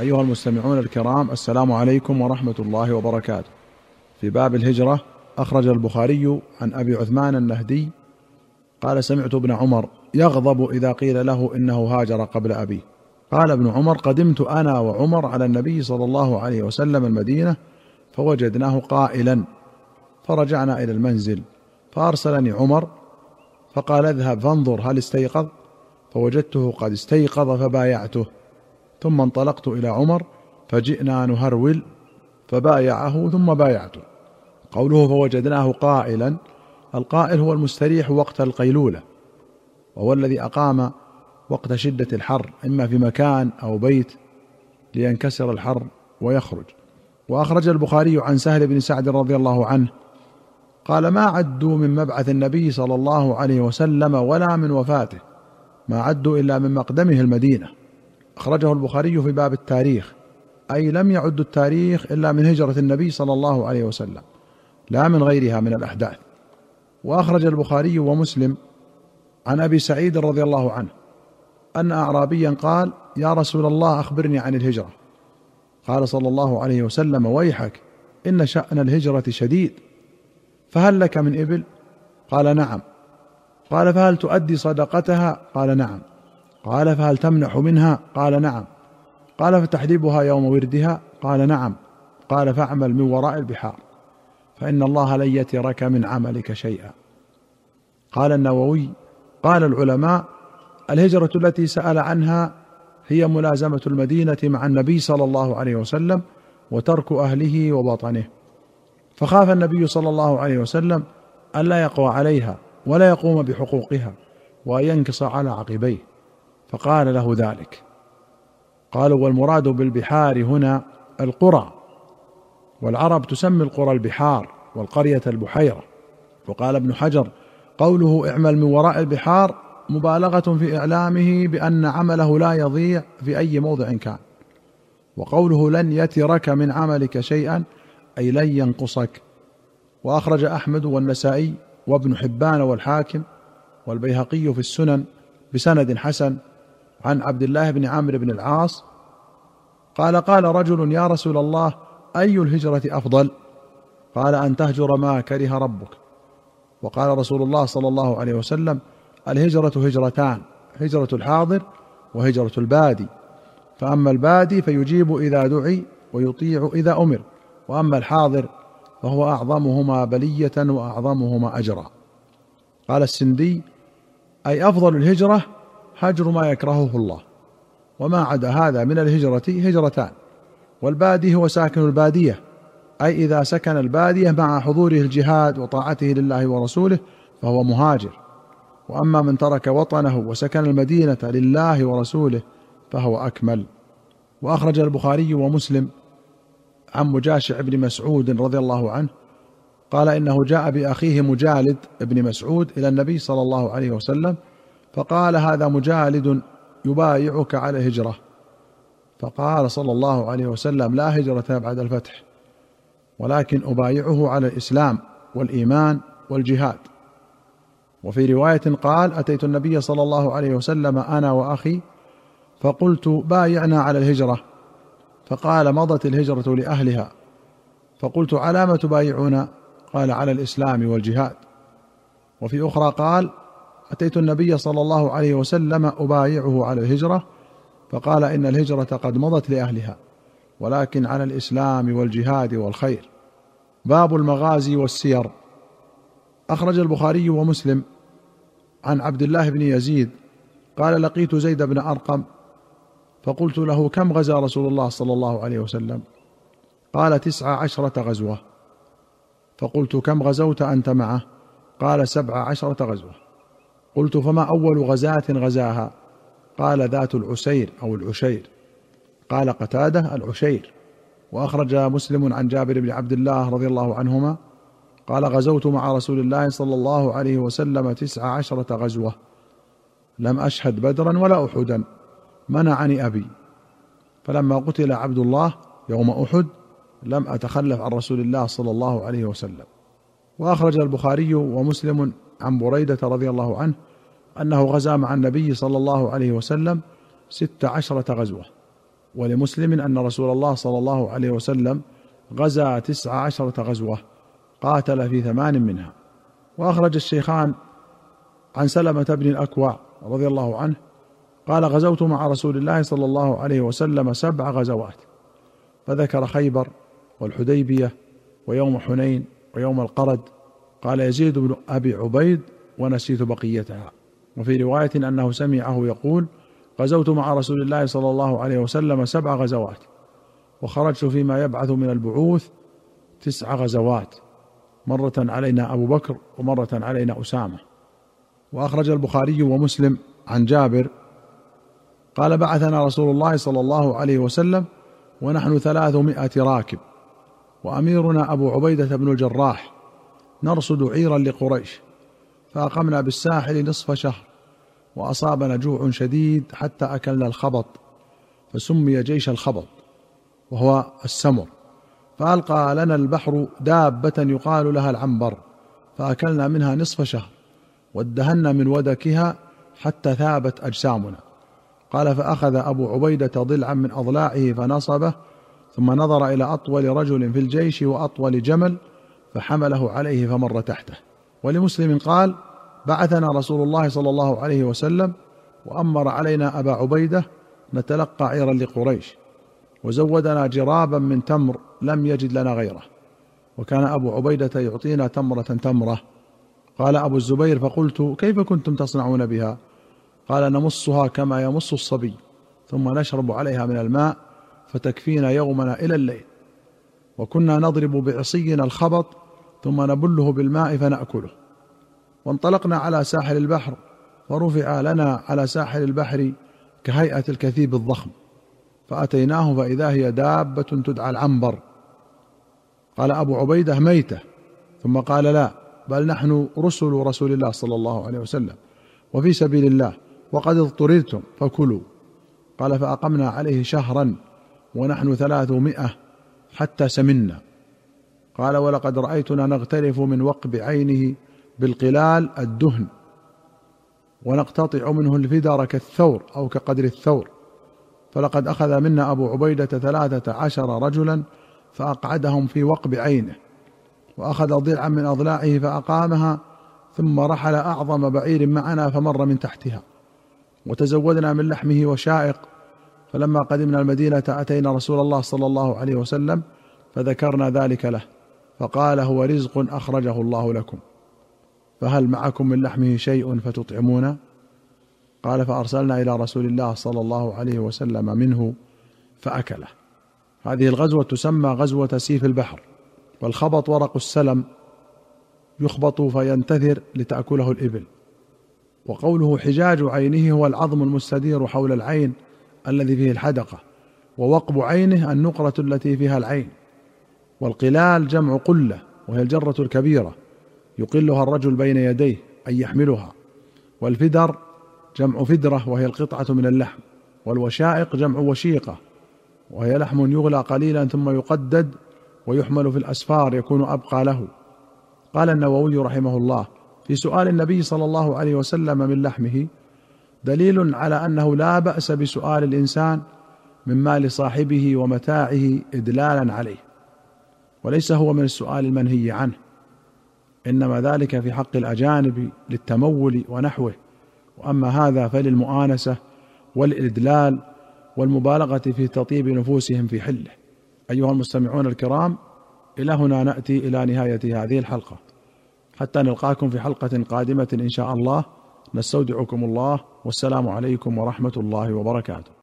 أيها المستمعون الكرام السلام عليكم ورحمة الله وبركاته. في باب الهجرة أخرج البخاري عن أبي عثمان النهدي قال سمعت ابن عمر يغضب إذا قيل له إنه هاجر قبل أبيه. قال ابن عمر قدمت أنا وعمر على النبي صلى الله عليه وسلم المدينة فوجدناه قائلا فرجعنا إلى المنزل فأرسلني عمر فقال اذهب فانظر هل استيقظ فوجدته قد استيقظ فبايعته ثم انطلقت إلى عمر فجئنا نهرول فبايعه ثم بايعته قوله فوجدناه قائلا القائل هو المستريح وقت القيلولة وهو الذي أقام وقت شدة الحر إما في مكان أو بيت لينكسر الحر ويخرج. وأخرج البخاري عن سهل بن سعد رضي الله عنه قال ما عدوا من مبعث النبي صلى الله عليه وسلم ولا من وفاته ما عدوا إلا من مقدمه المدينة. أخرجه البخاري في باب التاريخ. أي لم يعدوا التاريخ إلا من هجرة النبي صلى الله عليه وسلم لا من غيرها من الأحداث. وأخرج البخاري ومسلم عن أبي سعيد رضي الله عنه أن اعرابيا قال يا رسول الله أخبرني عن الهجرة. قال صلى الله عليه وسلم ويحك إن شأن الهجرة شديد. فهل لك من إبل؟ قال نعم. قال فهل تؤدي صدقتها؟ قال نعم. قال فهل تمنح منها؟ قال نعم. قال فتحلبها يوم وردها؟ قال نعم. قال فاعمل من وراء البحار. فإن الله لن يترك من عملك شيئا. قال النووي قال العلماء الهجرة التي سأل عنها هي ملازمة المدينة مع النبي صلى الله عليه وسلم وترك أهله ووطنه فخاف النبي صلى الله عليه وسلم الا يقوى عليها ولا يقوم بحقوقها وأن ينكص على عقبيه. فقال له ذلك. قالوا والمراد بالبحار هنا القرى. والعرب تسمي القرى البحار والقرية البحيرة. وقال ابن حجر قوله اعمل من وراء البحار مبالغة في إعلامه بأن عمله لا يضيع في أي موضع كان. وقوله لن يترك من عملك شيئا أي لن ينقصك. وأخرج أحمد والنسائي وابن حبان والحاكم والبيهقي في السنن بسند حسن عن عبد الله بن عمرو بن العاص قال قال رجل يا رسول الله أي الهجرة أفضل؟ قال أن تهجر ما كره ربك. وقال رسول الله صلى الله عليه وسلم الهجرة هجرتان هجرة الحاضر وهجرة البادي. فأما البادي فيجيب إذا دعي ويطيع إذا أمر وأما الحاضر فهو أعظمهما بلية وأعظمهما أجرا. قال السندي أي أفضل الهجرة هجر ما يكرهه الله. وما عدا هذا من الهجرة هجرتان. والبادي هو ساكن البادية. أي إذا سكن البادية مع حضوره الجهاد وطاعته لله ورسوله فهو مهاجر. وأما من ترك وطنه وسكن المدينة لله ورسوله فهو أكمل. وأخرج البخاري ومسلم عن مجاشع بن مسعود رضي الله عنه قال إنه جاء بأخيه مجالد بن مسعود إلى النبي صلى الله عليه وسلم فقال هذا مجالد يبايعك على الهجرة. فقال صلى الله عليه وسلم لا هجرة بعد الفتح ولكن أبايعه على الإسلام والإيمان والجهاد. وفي رواية قال أتيت النبي صلى الله عليه وسلم أنا وأخي فقلت بايعنا على الهجرة. فقال مضت الهجرة لأهلها. فقلت على ما تبايعون؟ قال على الإسلام والجهاد. وفي أخرى قال أتيت النبي صلى الله عليه وسلم أبايعه على الهجرة فقال إن الهجرة قد مضت لأهلها ولكن على الإسلام والجهاد والخير. باب المغازي والسير. أخرج البخاري ومسلم عن عبد الله بن يزيد قال لقيت زيد بن أرقم فقلت له كم غزا رسول الله صلى الله عليه وسلم؟ قال تسع عشرة غزوة. فقلت كم غزوت أنت معه؟ قال سبع عشرة غزوة. قلت فما أول غزاة غزاها؟ قال ذات العسير أو العشير. قال قتادة العشير. وأخرج مسلم عن جابر بن عبد الله رضي الله عنهما قال غزوت مع رسول الله صلى الله عليه وسلم تسع عشرة غزوة. لم أشهد بدرا ولا أحدا. منعني أبي. فلما قتل عبد الله يوم أحد لم أتخلف عن رسول الله صلى الله عليه وسلم. وأخرج البخاري ومسلم عن بريدة رضي الله عنه أنه غزا مع النبي صلى الله عليه وسلم ست عشرة غزوة ولمسلم أن رسول الله صلى الله عليه وسلم غزا تسع عشرة غزوة قاتل في ثمان منها. وأخرج الشيخان عن سلمة بن الأكوع رضي الله عنه قال غزوت مع رسول الله صلى الله عليه وسلم سبع غزوات فذكر خيبر والحديبية ويوم حنين ويوم القرد قال يزيد بن أبي عبيد ونسيت بقيتها. وفي رواية أنه سمعه يقول غزوت مع رسول الله صلى الله عليه وسلم سبع غزوات وخرجت فيما يبعث من البعوث تسع غزوات مرة علينا أبو بكر ومرة علينا أسامة. وأخرج البخاري ومسلم عن جابر قال بعثنا رسول الله صلى الله عليه وسلم ونحن ثلاثمائة راكب وأميرنا أبو عبيدة بن الجراح نرصد عيرا لقريش فأقمنا بالساحل نصف شهر وأصابنا جوع شديد حتى أكلنا الخبط فسمي جيش الخبط وهو السمر. فألقى لنا البحر دابة يقال لها العنبر فأكلنا منها نصف شهر وادهنا من ودكها حتى ثابت أجسامنا. قال فأخذ أبو عبيدة ضلعا من أضلاعه فنصبه ثم نظر إلى أطول رجل في الجيش وأطول جمل فحمله عليه فمر تحته. ولمسلم قال بعثنا رسول الله صلى الله عليه وسلم وأمر علينا أبا عبيدة نتلقى عيرا لقريش وزودنا جرابا من تمر لم يجد لنا غيره. وكان أبو عبيدة يعطينا تمرة تمرة. قال أبو الزبير فقلت كيف كنتم تصنعون بها؟ قال نمصها كما يمص الصبي ثم نشرب عليها من الماء فتكفينا يومنا إلى الليل. وكنا نضرب بعصينا الخبط ثم نبله بالماء فنأكله. وانطلقنا على ساحل البحر فرفع لنا على ساحل البحر كهيئة الكثيب الضخم فأتيناه فإذا هي دابة تدعى العنبر. قال أبو عبيدة ميتة. ثم قال لا بل نحن رسل رسول الله صلى الله عليه وسلم وفي سبيل الله وقد اضطررتم فكلوا. قال فأقمنا عليه شهرا ونحن ثلاثمائة حتى سمنا. قال ولقد رأيتنا نغترف من وقب عينه بالقلال الدهن ونقتطع منه الفدر كالثور أو كقدر الثور. فلقد أخذ منا أبو عبيدة ثلاثة عشر رجلا فأقعدهم في وقب عينه وأخذ ضلعا من أضلاعه فأقامها ثم رحل أعظم بعير معنا فمر من تحتها. وتزودنا من لحمه وشائق. فلما قدمنا المدينة أتينا رسول الله صلى الله عليه وسلم فذكرنا ذلك له. فقال هو رزق أخرجه الله لكم. فهل معكم من لحمه شيء فتطعمون قال فأرسلنا إلى رسول الله صلى الله عليه وسلم منه فأكله. هذه الغزوة تسمى غزوة سيف البحر والخبط ورق السلم يخبط فينتثر لتأكله الإبل. وقوله حجاج عينه هو العظم المستدير حول العين الذي فيه الحدقة ووقب عينه النقرة التي فيها العين. والقلال جمع قلة وهي الجرة الكبيرة يقلها الرجل بين يديه أن يحملها. والفدر جمع فدرة وهي القطعة من اللحم. والوشائق جمع وشيقة وهي لحم يغلى قليلا ثم يقدد ويحمل في الأسفار يكون أبقى له. قال النووي رحمه الله في سؤال النبي صلى الله عليه وسلم من لحمه دليل على أنه لا بأس بسؤال الإنسان من مال صاحبه ومتاعه ادلالا عليه. وليس هو من السؤال المنهي عنه. إنما ذلك في حق الأجانب للتمول ونحوه. وأما هذا فللمؤانسة والإدلال والمبالغة في تطيب نفوسهم في حله. أيها المستمعون الكرام إلى هنا نأتي إلى نهاية هذه الحلقة. حتى نلقاكم في حلقة قادمة إن شاء الله. نستودعكم الله. والسلام عليكم ورحمة الله وبركاته.